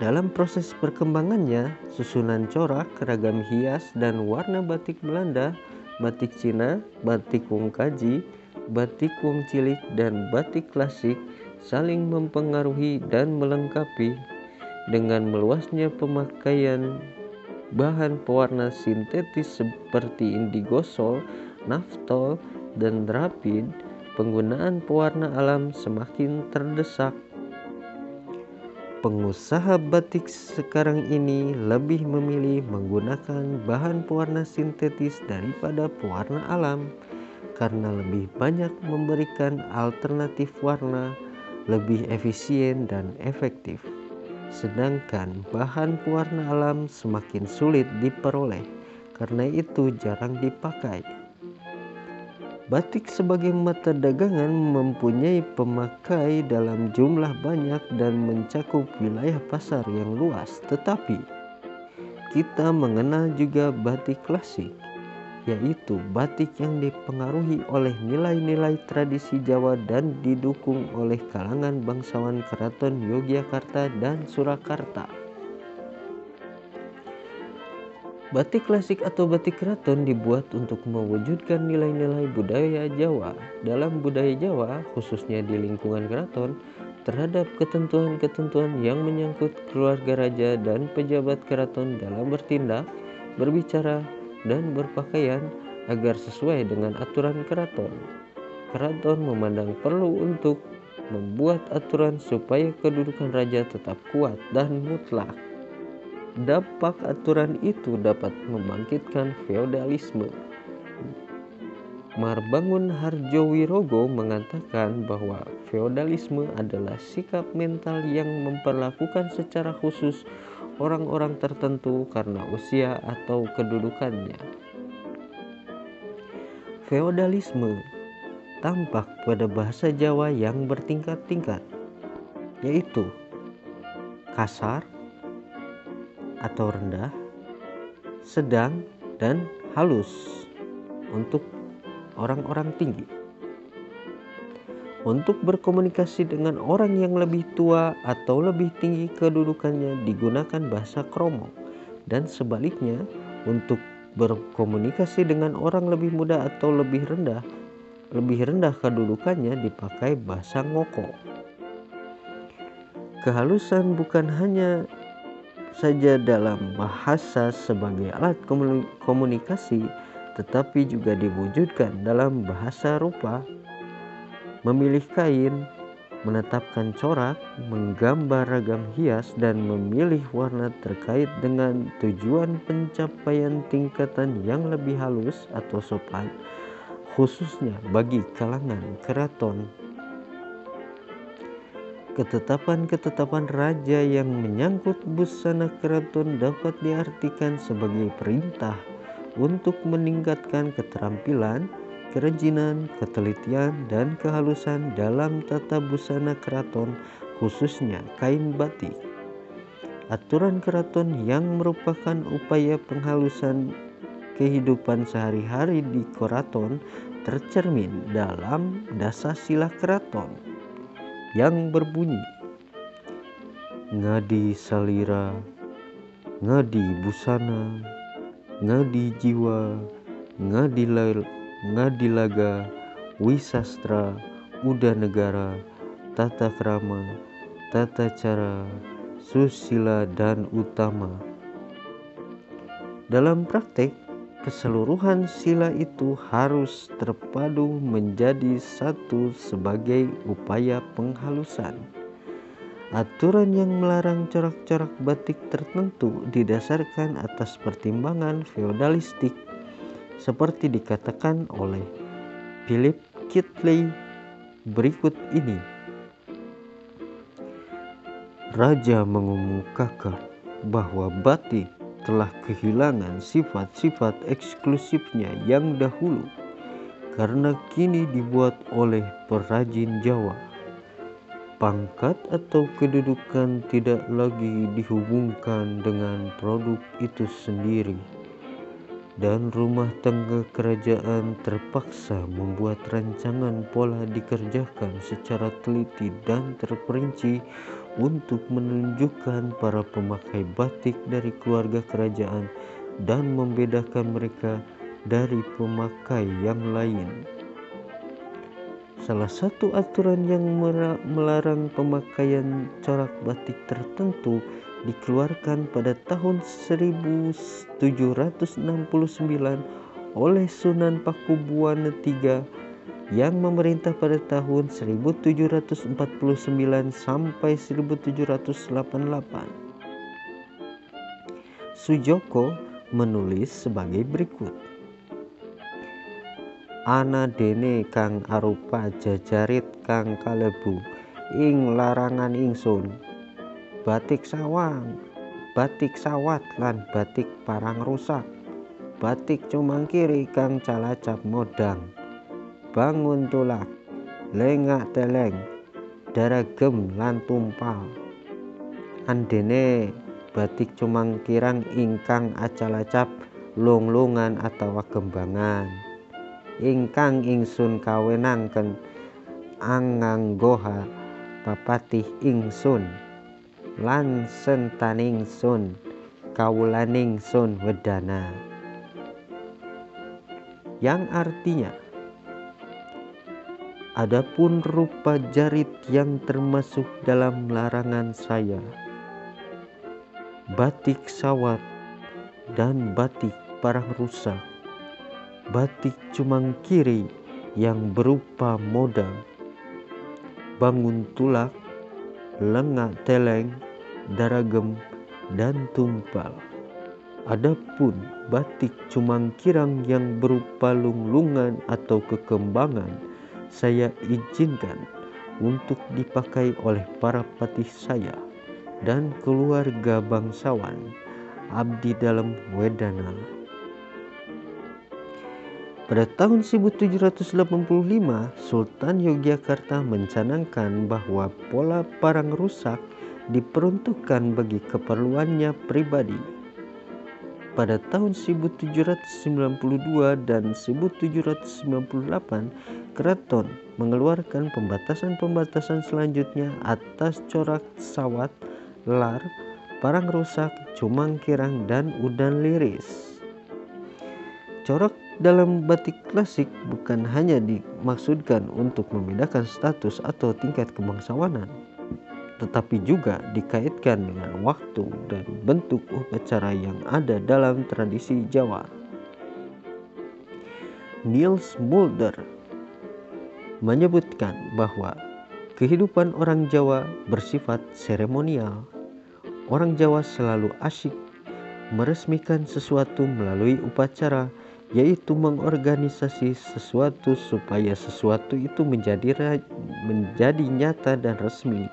Dalam proses perkembangannya, susunan corak, ragam hias, dan warna batik Belanda, batik Cina, batik Wong Kaji, batik Wong Cilik, dan batik klasik saling mempengaruhi dan melengkapi dengan meluasnya pemakaian bahan pewarna sintetis seperti indigosol, naftol, dan rapid, penggunaan pewarna alam semakin terdesak. Pengusaha batik sekarang ini lebih memilih menggunakan bahan pewarna sintetis daripada pewarna alam karena lebih banyak memberikan alternatif warna lebih efisien dan efektif sedangkan bahan pewarna alam semakin sulit diperoleh, karena itu jarang dipakai. Batik sebagai mata dagangan mempunyai pemakai dalam jumlah banyak dan mencakup wilayah pasar yang luas, tetapi kita mengenal juga batik klasik yaitu batik yang dipengaruhi oleh nilai-nilai tradisi Jawa dan didukung oleh kalangan bangsawan keraton Yogyakarta dan Surakarta. Batik klasik atau batik keraton dibuat untuk mewujudkan nilai-nilai budaya Jawa. Dalam budaya Jawa, khususnya di lingkungan keraton, terhadap ketentuan-ketentuan yang menyangkut keluarga raja dan pejabat keraton dalam bertindak, berbicara, dan berpakaian agar sesuai dengan aturan keraton. Keraton memandang perlu untuk membuat aturan supaya kedudukan raja tetap kuat dan mutlak. Dampak aturan itu dapat membangkitkan feodalisme. Marbangun Harjowirogo mengatakan bahwa feodalisme adalah sikap mental yang memperlakukan secara khusus orang-orang tertentu karena usia atau kedudukannya. Feodalisme tampak pada bahasa Jawa yang bertingkat-tingkat, yaitu kasar atau rendah, sedang, dan halus untuk orang-orang tinggi untuk berkomunikasi dengan orang yang lebih tua atau lebih tinggi kedudukannya digunakan bahasa kromo dan sebaliknya untuk berkomunikasi dengan orang lebih muda atau lebih rendah lebih rendah kedudukannya dipakai bahasa ngoko kehalusan bukan hanya saja dalam bahasa sebagai alat komunikasi, tetapi juga diwujudkan dalam bahasa rupa. Memilih kain, menetapkan corak, menggambar ragam hias, dan memilih warna terkait dengan tujuan pencapaian tingkatan yang lebih halus atau sopan, khususnya bagi kalangan keraton. Ketetapan-ketetapan raja yang menyangkut busana keraton dapat diartikan sebagai perintah untuk meningkatkan keterampilan, kerajinan, ketelitian, dan kehalusan dalam tata busana keraton, khususnya kain batik. Aturan keraton yang merupakan upaya penghalusan kehidupan sehari-hari di keraton tercermin dalam dasar sila keraton yang berbunyi Ngadi salira, ngadi busana, ngadi jiwa, ngadi ngadilaga, wisastra, uda negara, tata krama, tata cara, susila dan utama. Dalam praktek, keseluruhan sila itu harus terpadu menjadi satu sebagai upaya penghalusan. Aturan yang melarang corak-corak batik tertentu didasarkan atas pertimbangan feodalistik seperti dikatakan oleh Philip Kitley berikut ini. Raja mengumumkakan bahwa batik telah kehilangan sifat-sifat eksklusifnya yang dahulu karena kini dibuat oleh perajin Jawa. Pangkat atau kedudukan tidak lagi dihubungkan dengan produk itu sendiri dan rumah tangga kerajaan terpaksa membuat rancangan pola dikerjakan secara teliti dan terperinci untuk menunjukkan para pemakai batik dari keluarga kerajaan dan membedakan mereka dari pemakai yang lain. Salah satu aturan yang melarang pemakaian corak batik tertentu dikeluarkan pada tahun 1769 oleh Sunan Pakubuwana III yang memerintah pada tahun 1749 sampai 1788. Sujoko menulis sebagai berikut. Ana dene kang arupa jajarit kang kalebu ing larangan ingsun batik sawang, batik sawat lan batik parang rusak. Batik cumang kiri kang calacap modang. Bangun tulak, lengak teleng, daragem lan tumpal. Andene batik cumang kirang ingkang acalacap lunglungan atau kembangan. Ingkang ingsun kawenangken anganggoha papatih ingsun lan sentaning sun kawulaning sun wedana. Yang artinya adapun rupa jarit yang termasuk dalam larangan saya batik sawat dan batik parang rusak batik cumang kiri yang berupa modal bangun tulak lengak teleng, daragem, dan tumpal. Adapun batik cumang kirang yang berupa lunglungan atau kekembangan, saya izinkan untuk dipakai oleh para patih saya dan keluarga bangsawan abdi dalam wedana. Pada tahun 1785, Sultan Yogyakarta mencanangkan bahwa pola parang rusak diperuntukkan bagi keperluannya pribadi. Pada tahun 1792 dan 1798, keraton mengeluarkan pembatasan-pembatasan selanjutnya atas corak sawat, lar, parang rusak, cumang kirang, dan udan liris. Corak dalam batik klasik bukan hanya dimaksudkan untuk membedakan status atau tingkat kebangsawanan, tetapi juga dikaitkan dengan waktu dan bentuk upacara yang ada dalam tradisi Jawa. Niels Mulder menyebutkan bahwa kehidupan orang Jawa bersifat seremonial. Orang Jawa selalu asyik meresmikan sesuatu melalui upacara, yaitu mengorganisasi sesuatu supaya sesuatu itu menjadi menjadi nyata dan resmi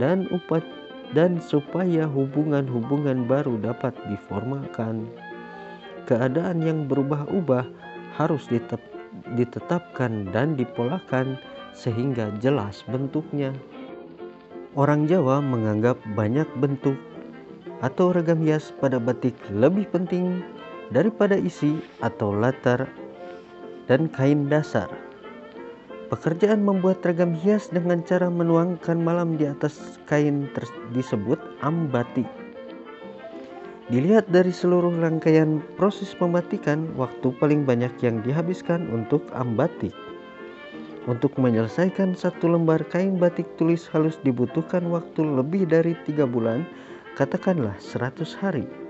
dan upat dan supaya hubungan-hubungan baru dapat diformalkan. Keadaan yang berubah-ubah harus ditet ditetapkan dan dipolakan sehingga jelas bentuknya. Orang Jawa menganggap banyak bentuk atau ragam hias pada batik lebih penting daripada isi atau latar dan kain dasar. Pekerjaan membuat ragam hias dengan cara menuangkan malam di atas kain disebut ambatik. Dilihat dari seluruh rangkaian proses pembatikan, waktu paling banyak yang dihabiskan untuk ambatik. Untuk menyelesaikan satu lembar kain batik tulis halus dibutuhkan waktu lebih dari tiga bulan, katakanlah 100 hari.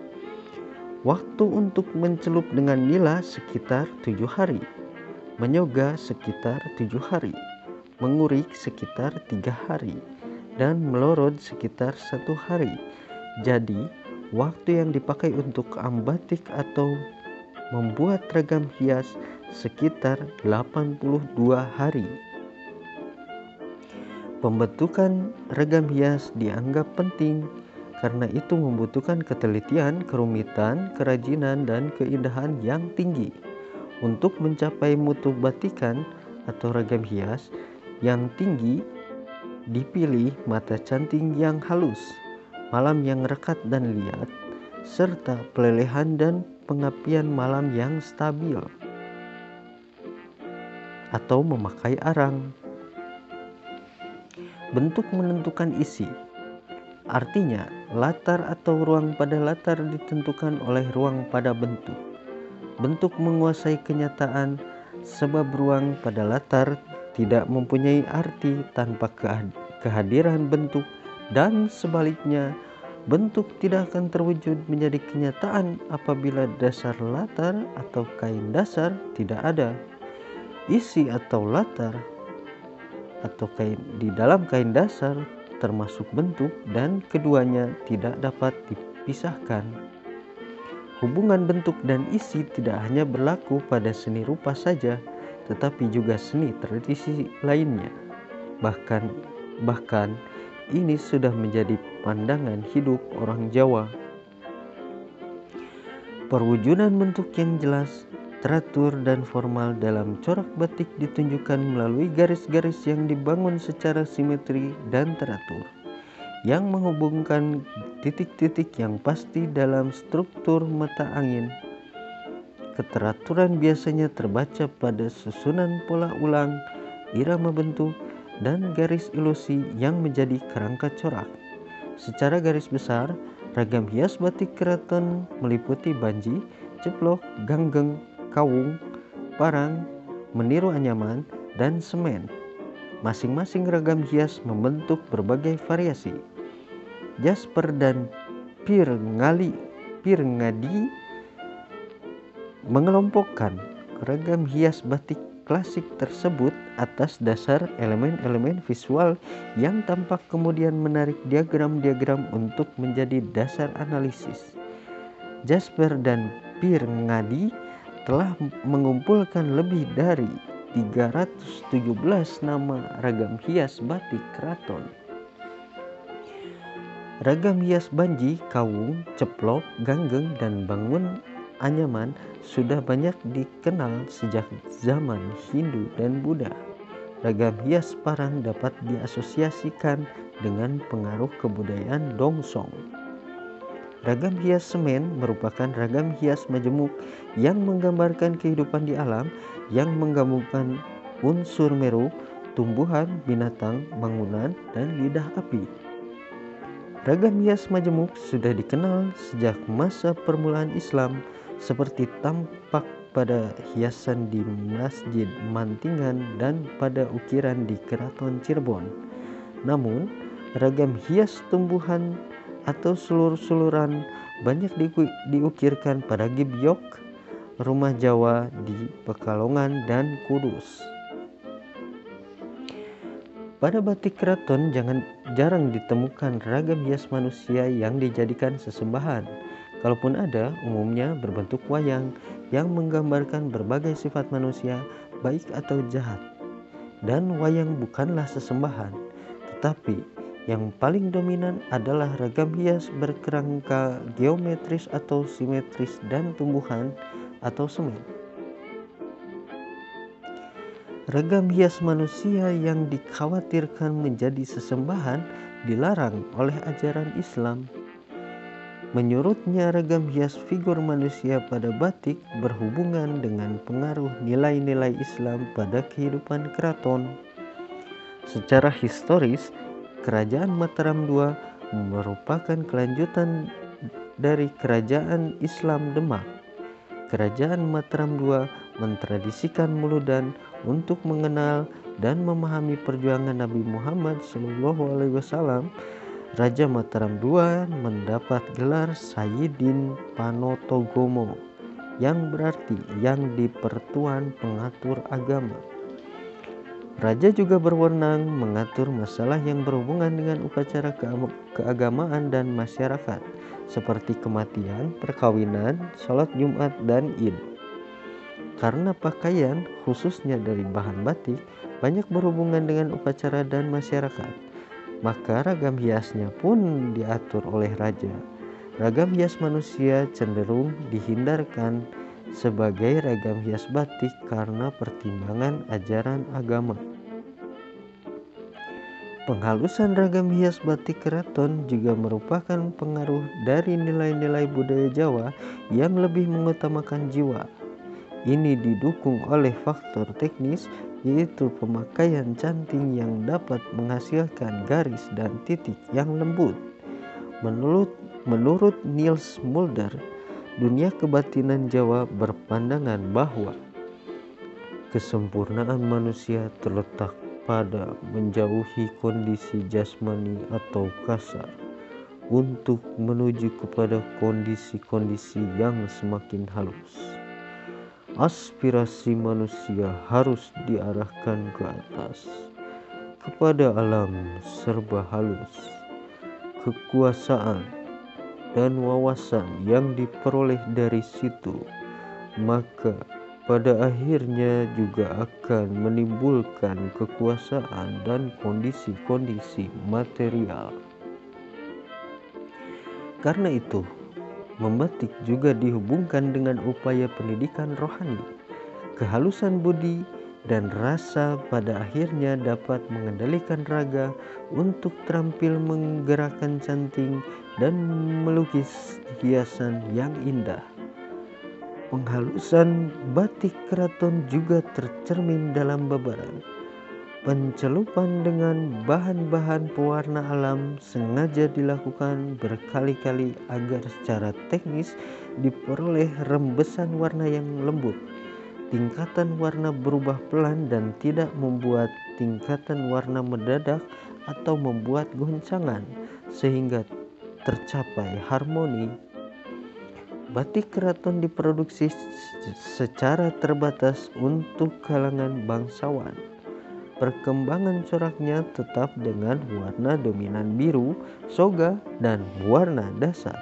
Waktu untuk mencelup dengan nila sekitar tujuh hari menyoga sekitar tujuh hari, mengurik sekitar tiga hari, dan melorot sekitar satu hari. Jadi, waktu yang dipakai untuk ambatik atau membuat ragam hias sekitar 82 hari. Pembentukan ragam hias dianggap penting karena itu membutuhkan ketelitian, kerumitan, kerajinan, dan keindahan yang tinggi. Untuk mencapai mutu batikan atau ragam hias yang tinggi, dipilih mata canting yang halus, malam yang rekat dan liat, serta pelelehan dan pengapian malam yang stabil atau memakai arang. Bentuk menentukan isi. Artinya, latar atau ruang pada latar ditentukan oleh ruang pada bentuk. Bentuk menguasai kenyataan sebab ruang pada latar tidak mempunyai arti tanpa kehadiran bentuk dan sebaliknya bentuk tidak akan terwujud menjadi kenyataan apabila dasar latar atau kain dasar tidak ada. Isi atau latar atau kain di dalam kain dasar termasuk bentuk dan keduanya tidak dapat dipisahkan Hubungan bentuk dan isi tidak hanya berlaku pada seni rupa saja, tetapi juga seni tradisi lainnya. Bahkan bahkan ini sudah menjadi pandangan hidup orang Jawa. Perwujudan bentuk yang jelas, teratur dan formal dalam corak batik ditunjukkan melalui garis-garis yang dibangun secara simetri dan teratur yang menghubungkan titik-titik yang pasti dalam struktur mata angin. Keteraturan biasanya terbaca pada susunan pola ulang, irama bentuk, dan garis ilusi yang menjadi kerangka corak. Secara garis besar, ragam hias batik keraton meliputi banji, ceplok, ganggeng, kawung, parang, meniru anyaman, dan semen. Masing-masing ragam hias membentuk berbagai variasi. Jasper dan Pir Ngali Pir Ngadi mengelompokkan ragam hias batik klasik tersebut atas dasar elemen-elemen visual yang tampak kemudian menarik diagram-diagram untuk menjadi dasar analisis. Jasper dan Pir Ngadi telah mengumpulkan lebih dari 317 nama ragam hias batik keraton Ragam hias banji, kawung, ceplok, ganggeng, dan bangun anyaman sudah banyak dikenal sejak zaman Hindu dan Buddha. Ragam hias parang dapat diasosiasikan dengan pengaruh kebudayaan Dongsong. Ragam hias semen merupakan ragam hias majemuk yang menggambarkan kehidupan di alam yang menggabungkan unsur meru, tumbuhan, binatang, bangunan, dan lidah api. Ragam hias majemuk sudah dikenal sejak masa permulaan Islam seperti tampak pada hiasan di Masjid Mantingan dan pada ukiran di Keraton Cirebon. Namun, ragam hias tumbuhan atau seluruh-seluruhan banyak diukirkan pada gibyok, rumah Jawa di Pekalongan dan Kudus. Pada batik keraton jangan jarang ditemukan ragam hias manusia yang dijadikan sesembahan. Kalaupun ada, umumnya berbentuk wayang yang menggambarkan berbagai sifat manusia, baik atau jahat. Dan wayang bukanlah sesembahan, tetapi yang paling dominan adalah ragam hias berkerangka geometris atau simetris dan tumbuhan atau semen. Ragam hias manusia yang dikhawatirkan menjadi sesembahan dilarang oleh ajaran Islam. Menurutnya ragam hias figur manusia pada batik berhubungan dengan pengaruh nilai-nilai Islam pada kehidupan keraton. Secara historis, Kerajaan Mataram II merupakan kelanjutan dari Kerajaan Islam Demak. Kerajaan Mataram II mentradisikan Muludan untuk mengenal dan memahami perjuangan Nabi Muhammad SAW, Raja Mataram II mendapat gelar Sayyidin Panotogomo yang berarti yang dipertuan pengatur agama. Raja juga berwenang mengatur masalah yang berhubungan dengan upacara keagamaan dan masyarakat seperti kematian, perkawinan, sholat Jumat, dan Id. Karena pakaian, khususnya dari bahan batik, banyak berhubungan dengan upacara dan masyarakat, maka ragam hiasnya pun diatur oleh raja. Ragam hias manusia cenderung dihindarkan sebagai ragam hias batik karena pertimbangan ajaran agama. Penghalusan ragam hias batik keraton juga merupakan pengaruh dari nilai-nilai budaya Jawa yang lebih mengutamakan jiwa, ini didukung oleh faktor teknis yaitu pemakaian canting yang dapat menghasilkan garis dan titik yang lembut. Menurut menurut Niels Mulder, dunia kebatinan Jawa berpandangan bahwa kesempurnaan manusia terletak pada menjauhi kondisi jasmani atau kasar untuk menuju kepada kondisi-kondisi yang semakin halus. Aspirasi manusia harus diarahkan ke atas kepada alam serba halus. Kekuasaan dan wawasan yang diperoleh dari situ maka pada akhirnya juga akan menimbulkan kekuasaan dan kondisi-kondisi material karena itu Membatik juga dihubungkan dengan upaya pendidikan rohani. Kehalusan budi dan rasa pada akhirnya dapat mengendalikan raga untuk terampil menggerakkan canting dan melukis hiasan yang indah. Penghalusan batik keraton juga tercermin dalam babaran Pencelupan dengan bahan-bahan pewarna alam sengaja dilakukan berkali-kali agar secara teknis diperoleh rembesan warna yang lembut. Tingkatan warna berubah pelan dan tidak membuat tingkatan warna mendadak atau membuat goncangan sehingga tercapai harmoni. Batik keraton diproduksi secara terbatas untuk kalangan bangsawan perkembangan coraknya tetap dengan warna dominan biru, soga, dan warna dasar.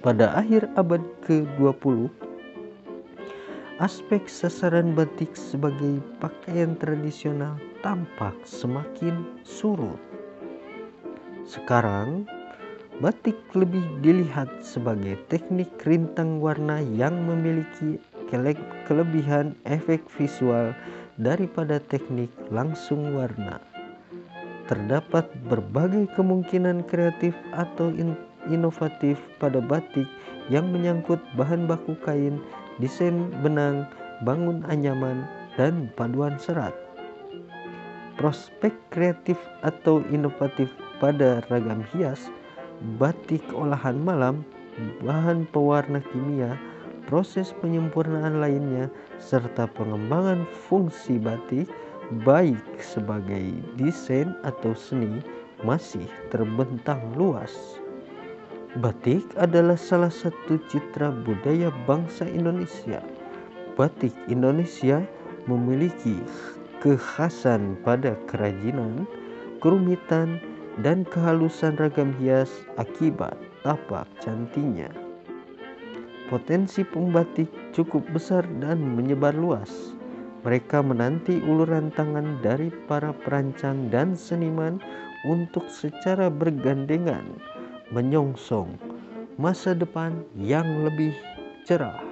Pada akhir abad ke-20, aspek sasaran batik sebagai pakaian tradisional tampak semakin surut. Sekarang, batik lebih dilihat sebagai teknik rintang warna yang memiliki kelebihan efek visual daripada teknik langsung warna. Terdapat berbagai kemungkinan kreatif atau inovatif pada batik yang menyangkut bahan baku kain, desain benang, bangun anyaman, dan paduan serat. Prospek kreatif atau inovatif pada ragam hias, batik olahan malam, bahan pewarna kimia, proses penyempurnaan lainnya, serta pengembangan fungsi batik baik sebagai desain atau seni masih terbentang luas. Batik adalah salah satu citra budaya bangsa Indonesia. Batik Indonesia memiliki kekhasan pada kerajinan, kerumitan, dan kehalusan ragam hias akibat tapak cantiknya. Potensi pembatik cukup besar dan menyebar luas. Mereka menanti uluran tangan dari para perancang dan seniman untuk secara bergandengan menyongsong masa depan yang lebih cerah.